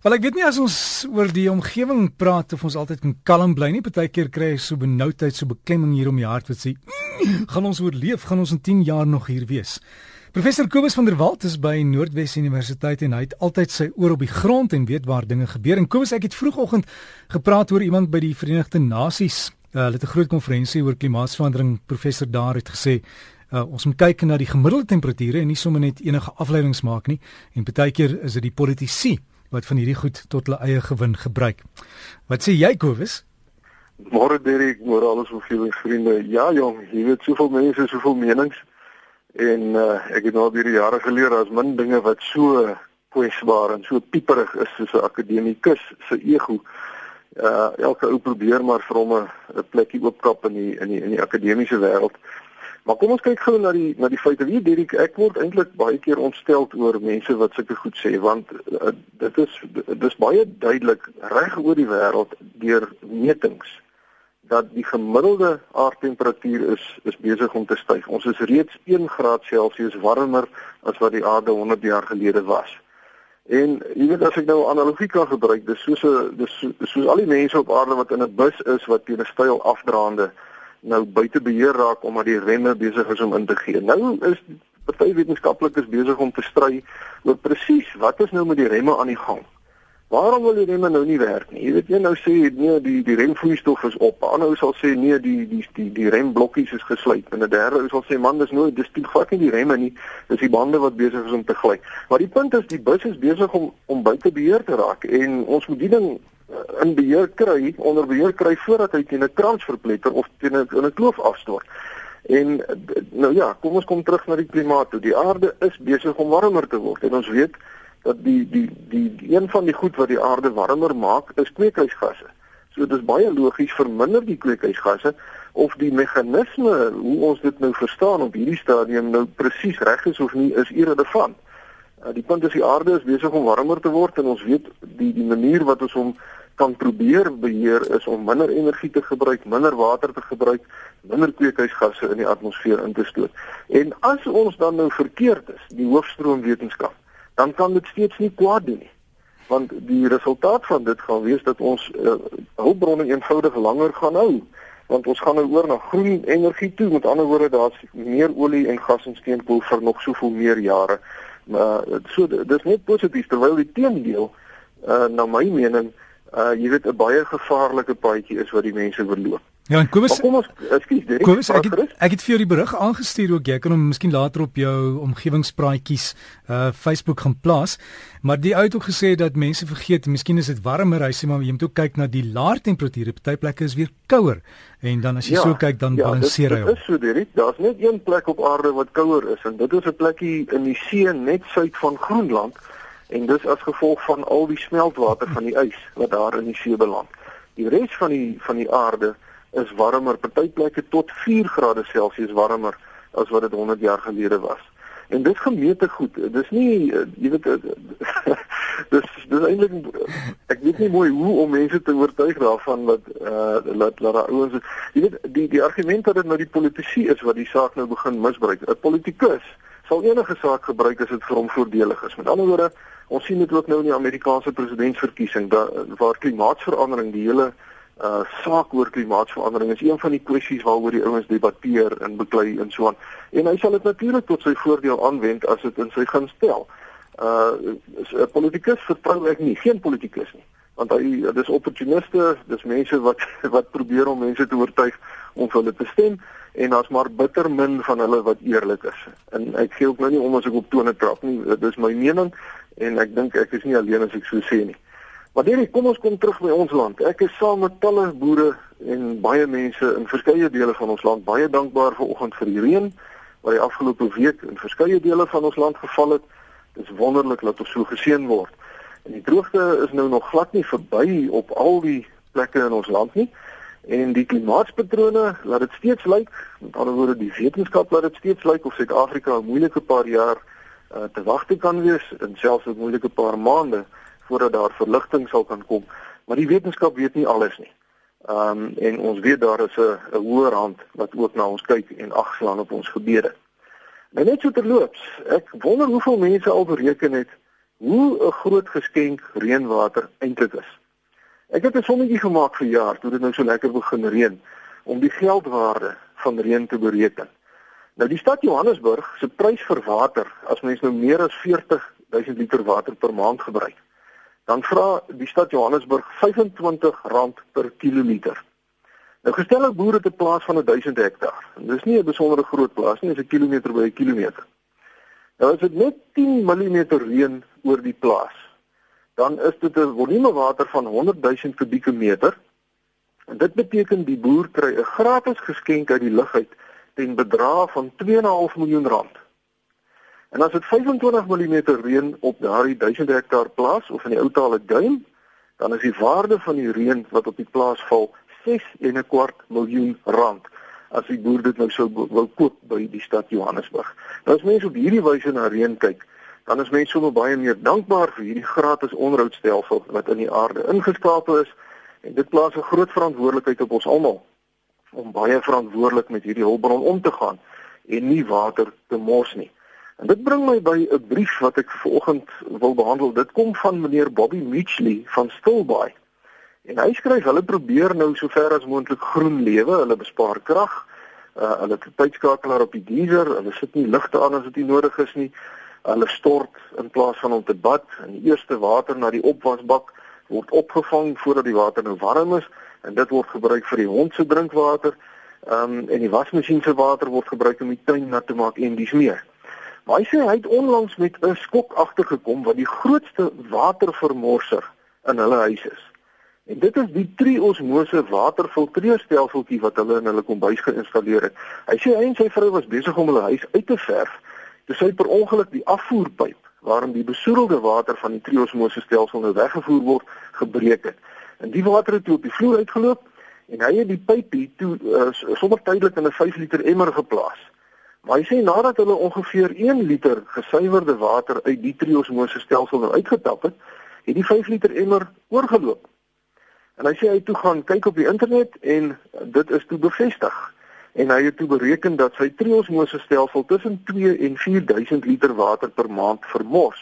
Wel ek weet nie as ons oor die omgewing praat of ons altyd kan kalm bly nie. Partykeer kry ek so benoudheid, so beklemming hier om die hart wat sê, mm, "Gaan ons oorleef? Gaan ons in 10 jaar nog hier wees?" Professor Kobus van der Walt is by Noordwes Universiteit en hy het altyd sy oor op die grond en weet waar dinge gebeur. En Kobus, ek het vroegoggend gepraat oor iemand by die Verenigde Nasies. Uh, hulle het 'n groot konferensie oor klimaatsverandering. Professor daar het gesê Uh, ons moet kyk na die gemiddelde temperature en nie sommer net enige afleidings maak nie. En partykeer is dit die politici wat van hierdie goed tot hulle eie gewin gebruik. Wat sê jy Kobus? Môre Derek, môre al ons vriende. Ja jong, jy weet soveel mense, soveel menings. En uh, ek het nou al baie jare geleer as min dinge wat so kwesbaar en so pieperig is soos 'n akademikus se ego. Uh elke ou probeer maar vir hom 'n plekkie oopkap in die in die in die akademiese wêreld. Maar kom ons kyk gou na die na die feite. Wie Dirk, ek word eintlik baie keer ontstel oor mense wat sulke goed sê want uh, dit is dis baie duidelik reg oor die wêreld deur metings dat die gemiddelde aardtemperatuur is is besig om te styg. Ons is reeds 1 graad Celsius warmer as wat die aarde 100 jaar gelede was. En jy weet as ek nou analogie kan gebruik, dis soos 'n dis soos al die mense op aarde wat in 'n bus is wat teen 'n styl afdraande nou buite beheer raak omdat die remme besig is om in te gee. Nou is party wetenskaplikes besig om te stry oor presies wat is nou met die remme aan die gang. Waarom wil die remme nou nie werk nie? Jy weet jy nou sê nee die die remvloeistof is op. Ander ou sal sê nee die die die die remblokkies is gesluit. En 'n derde ou sal sê man dis nooit dis nie glad nie die remme nie. Dis die bande wat besig is om te gly. Maar die punt is die bus is besig om om buite beheer te raak en ons moet die ding in beheer kry, onder beheer kry voordat hy teen 'n krans verpletter of teen 'n in 'n kloof afstort. En nou ja, kom ons kom terug na die klimaat toe. Die aarde is besig om warmer te word en ons weet dat die die die, die een van die goed wat die aarde warmer maak is kweekhuisgasse. So dit is baie logies verminder die kweekhuisgasse of die meganisme hoe ons dit nou verstaan op hierdie stadium nou presies reg is of nie is irrelevant. Uh, die punt is die aarde is besig om warmer te word en ons weet die die manier wat ons hom kan probeer beheer is om minder energie te gebruik, minder water te gebruik, minder kweekhuisgasse in die atmosfeer in te stoot. En as ons dan nou verkeerd is, die hoofstroom wetenskap, dan kan dit steeds nie kwaad doen nie. Want die resultaat van dit gaan wees dat ons uh, hulpbronne eenvoudig langer gaan hou want ons gaan nou oor na groen energie toe met ander woorde daar's meer olie en gas en steenkool vir nog soveel meer jare maar so dis net positief terwyl die teendeel uh, na my mening uh jy weet 'n baie gevaarlike paadjie is wat die mense verloop. Ja, en Kobus, kom ons ekskuus, Derek. Kobus, ek het, ek het vir jou die berig aangestuur ook jy kan hom miskien later op jou omgewingspraatjies uh Facebook gaan plaas. Maar die ou het ook gesê dat mense vergeet, miskien is dit warmer, hy sê maar jy moet ook kyk na die laer temperature. Party plekke is weer kouer en dan as jy ja, so kyk dan ja, balanseer hy. Ja, dit is so, Derek. Daar's net een plek op aarde wat kouer is en dit is 'n plekkie in die see net suid van Groenland en dis as gevolg van al die smeltwater van die ys wat daar in die see beland. Die res van die van die aarde is warmer, party plekke tot 4 grade Celsius warmer as wat dit 100 jaar gelede was. En dit gemeete goed. Dis nie jy weet dis dis eintlik ek weet nie mooi hoe om mense te oortuig daarvan wat uh laat laat daai ouens jy weet die die argument dat dit nou die politici is wat die saak nou begin misbruik. 'n Politikus sal enige saak gebruik as dit vir hom voordelig is. Met ander woorde, ons sien dit ook nou in die Amerikaanse presidentsverkiesing dat waar klimaatsverandering die hele uh saak oor klimaatsverandering is een van die kwessies waaroor die ouens debatteer en beklei en so aan. En hy sal dit natuurlik tot sy voordeel aanwend as dit in sy guns stel. Uh 'n politikus vertrou ek nie, geen politikus nie want hy dis opportuniste, dis mense wat wat probeer om mense te oortuig om vir hulle te stem en daar's maar bitter min van hulle wat eerlik is. En ek gee ook nou nie om as ek op tone trap nie. Dit is my mening en ek dink ek is nie alleen as ek so sê nie. Maar hierdie kom ons kom terug by ons land. Ek is saam met talle boere en baie mense in verskeie dele van ons land baie dankbaar vir oggend vir die reën wat die afgelope week in verskeie dele van ons land geval het. Dit is wonderlik dat ons so geseën word. En die droogte is nou nog glad nie verby op al die plekke in ons land nie. En die klimaatspatrone laat dit steeds lyk, met ander woorde die wetenskap laat dit steeds lyk of Suid-Afrika 'n moeilike paar jaar uh, te wagte kan wees en selfs 'n moeilike paar maande voordat daar verligting sal kan kom. Maar die wetenskap weet nie alles nie. Ehm um, en ons weet daar is 'n 'n hoër hand wat ook na ons kyk en agslaan op ons gebede. Nou net so terloops, ek wonder hoeveel mense al bereken het hoe 'n groot geskenk reënwater eintlik is. Ek het 'n sommetjie gemaak vir jaar toe dit nou so lekker begin reën om die geldwaarde van reën te bereken. Nou die stad Johannesburg se prys vir water, as mens nou meer as 40 000 liter water per maand gebruik, dan vra die stad Johannesburg R25 per kiloliter. Nou gestel 'n boer het 'n plaas van 1000 hektaar. Dis nie 'n besondere groot plaas nie, dis 'n kilometer by 'n kilometer. Nou as dit net 10 mm reën oor die plaas, dan is dit 'n volume water van 100 000 kubieke meter. En dit beteken die boer kry 'n gratis geskenk uit die lug uit ten bedrag van 2.5 miljoen rand. En as dit 25 mm reën op daardie 1000 hektaar plaas of in die ou taal 'n duim, dan is die waarde van die reën wat op die plaas val 6 en 'n kwart miljoen rand as die boer dit nou sou wou koop by die stad Johannesburg. Nou as mense op hierdie wyse na reën kyk, dan is mense sommer baie meer dankbaar vir hierdie gratis onderhoudstelsel wat in die aarde ingeskape is en dit plaas 'n groot verantwoordelikheid op ons almal om baie verantwoordelik met hierdie hulpbron om te gaan en nie water te mors nie. En dit bring my by 'n brief wat ek vanoggend wil behandel. Dit kom van meneer Bobby Mitchley van Stilbaai. En hy skryf hulle probeer nou sover as moontlik groen lewe, hulle bespaar krag. Uh hulle tydskakelaar op die geyser, hulle sit nie ligte aan as dit nie nodig is nie. Hulle stort in plaas van om te bad in die eerste water na die opwasbak word opgevang voordat die water nou warm is en dit word gebruik vir die hond se drinkwater. Um en die wasmasjien se water word gebruik om die tuin nat te maak en dis meer. Maar hy sê hy het onlangs met 'n skok agtergekom wat die grootste watervermorser in hulle huis is. En dit is die triosmose waterfiltreerstelseltjie wat hulle in hulle kombuis geïnstalleer het. Hy sê hy en sy vrou was besig om hulle huis uit te verf. Dis hy per ongeluk die afvoerpyp waarin die besoedelde water van die triosmose stelsel nou weggevoer word, gebreek het. En die water het toe op die vloer uitgeloop en hy het die pypie toe uh, sommer tydelik in 'n 5 liter emmer geplaas. Maar hy sê nadat hulle ongeveer 1 liter gesuiwerde water uit die triosmose stelsel nou uitgetap het, het die 5 liter emmer oorgeloop. En hy sê hy toe gaan kyk op die internet en dit is toe bevestig. En hy het toe bereken dat sy triosmose stelsel tussen 2 en 4000 liter water per maand vermors.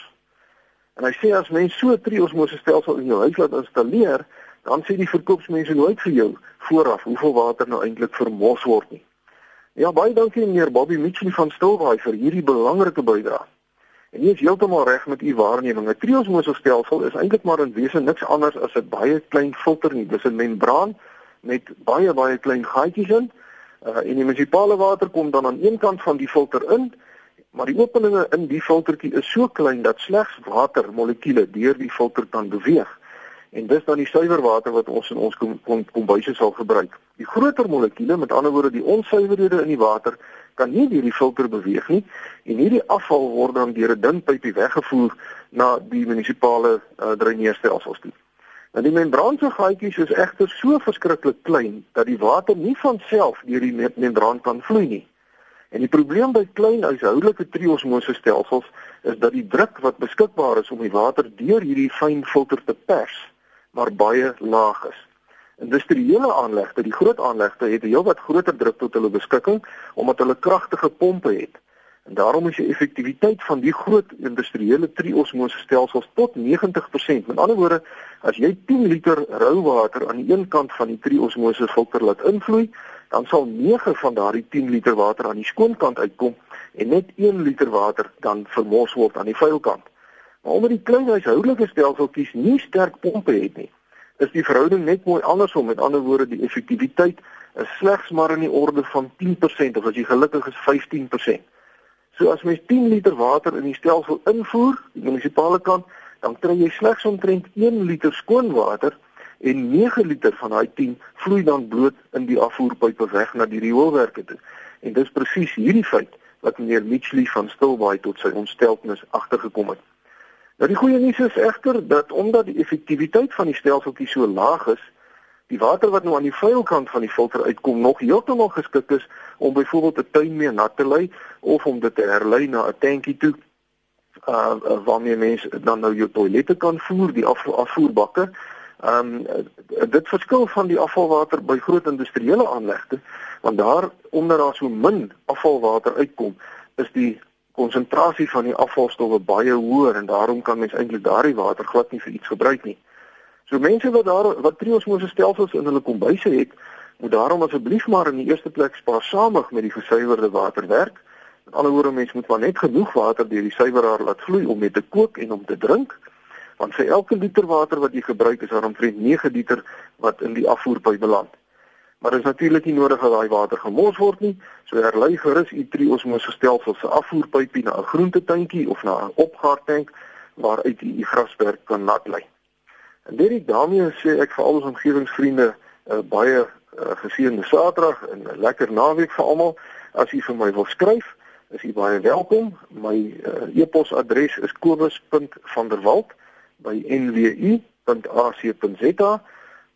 En hy sê as mens so 'n triosmose stelsel in jou huis laat installeer, dan sê die verkoopsmense nooit vir jou vooraf hoeveel water nou eintlik vermors word nie. Ja, baie dankie meneer Bobby Mitchell van Stilbaai vir hierdie belangrike bydrae. En jy is heeltemal reg met u waarneming. 'n Triosmosestelsel is eintlik maar in wese niks anders as 'n baie klein filter nie. Dis 'n membraan met baie baie klein gaatjies in. Uh, en die munisipale water kom dan aan een kant van die filter in, maar die openinge in die filtertjie is so klein dat slegs watermolekuule deur die filter kan beweeg. En dis dan die suiwer water wat ons in ons kom kom kombuise sal gebruik. Die groter molekuule, met ander woorde die onsuiverhede in die water, kan nie deur die filter beweeg nie en hierdie afval word dan deur 'n dun pypie weggevoer na die munisipale uh, dreineerstelsels toe. Nou die membraanse gaatjies is egter so verskriklik klein dat die water nie van self deur die membraan kan vloei nie. En die probleem by klein huishoudelike triosmose stelsels is dat die druk wat beskikbaar is om die water deur hierdie fyn filter te pers, maar baie laag is. Industriële aanlegte, die groot aanlegte het heelwat groter druk tot hulle beskikking omdat hulle kragtige pompe het. En daarom is die effektiwiteit van die groot industriële triosmose stelsels tot 90%. Met ander woorde, as jy 10 liter rou water aan die een kant van die triosmose filter laat invloei, dan sal 9 van daardie 10 liter water aan die skoon kant uitkom en net 1 liter water dan vermors word aan die vuil kant. Maar omdat die klein huishoudelike stelseltjies nie sterk pompe het nie, is die verhouding net mooi andersom. Met ander woorde, die effektiwiteit is slegs maar in die orde van 10% of as jy gelukkig is 15%. So as mens 10 liter water in die stelsel invoer, die munisipale kant, dan kry jy slegs omtrent 1 liter skoon water en 9 liter van daai 10 vloei dan bloot in die afvoerpype weg na die rioolwerke toe. En dis presies hierdie feit wat meneer Mitchley van Stilbaai tot sy ontsteltenis agtergekom het. Nou die goeie nuus is egter dat omdat die effektiwiteit van die stelseltjie so laag is, die water wat nou aan die vuil kant van die filter uitkom nog heeltemal geskik is om byvoorbeeld 'n tuin meer nat te lei of om dit te herlei na 'n tankie toe uh, waarmee mense dan nou jou toilette kan voer, die af, afvoerbakke. Ehm um, dit verskil van die afvalwater by groot industriële aanlegte want daar omdat daar so min afvalwater uitkom, is die konsentrasie van die afvalstowwe baie hoër en daarom kan mens eintlik daardie water glad nie vir iets gebruik nie. So mense wat daar wat triosmose stelsels in hulle kombuise het, moet daarom asseblief maar in die eerste plek spaarsamig met die gesuiwerde water werk. Met ander woorde, mens moet maar net genoeg water deur die suiweraar laat vloei om mee te kook en om te drink. Want vir elke liter water wat jy gebruik, is daar omtrent 9 liter wat in die afvoerpyp beland. Maar dit is natuurlik nie nodig dat daai water gemors word nie. So herlei gerus u triosmose stelsel se afvoerpypie na 'n groentetuintjie of na 'n opgaartank waaruit u grasperk kan nat lê. En dit daarmee sê ek vir al ons omgewingsvriende uh, baie uh, geseënde Saterdag en 'n lekker naweek vir almal. As u vir my wil skryf, is u baie welkom. My uh, e-posadres is kobus.vanderwalt@nwu.ac.za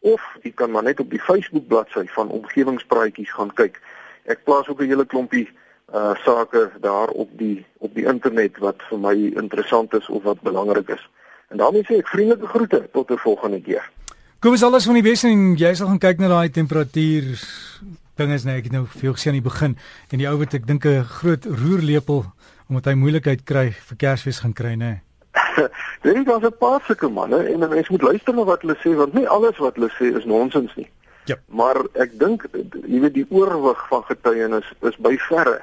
of u kan maar net op die Facebook bladsy van omgewingspraatjies gaan kyk. Ek plaas ook 'n hele klompie uh sake daar op die op die internet wat vir my interessant is of wat belangrik is. En daarmee sê ek vriendelike groete tot 'n volgende keer. Kom ons alles van die bes en jy sal gaan kyk na daai temperatuur dinge is net ek het nou veel gesien aan die begin en die ou wat ek dink 'n groot roerlepel omdat hy moeilikheid kry vir Kersfees gaan kry nê. Dit is ons 'n paar sulke manne en mense moet luister na wat hulle sê want nie alles wat hulle sê is nonsens nie. Ja. Maar ek dink jy weet die oorwig van getuienis is by verre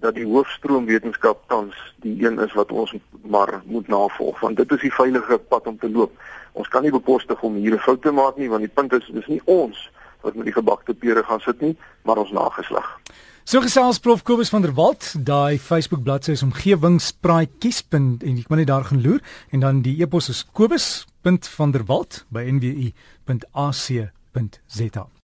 dat die hoofstroom wetenskap tans die een is wat ons maar moet navolg want dit is die veilige pad om te loop. Ons kan nie bekostig om hier 'n fout te maak nie want die punt is dis nie ons wat met die gebakte pere gaan sit nie, maar ons nageslag. So gesels prof Kobus van der Walt, daai Facebook bladsy is omgewingspraatjies. en ek moet net daar gaan loer en dan die e-pos is kobus.vanderwalt by nwu.ac.za.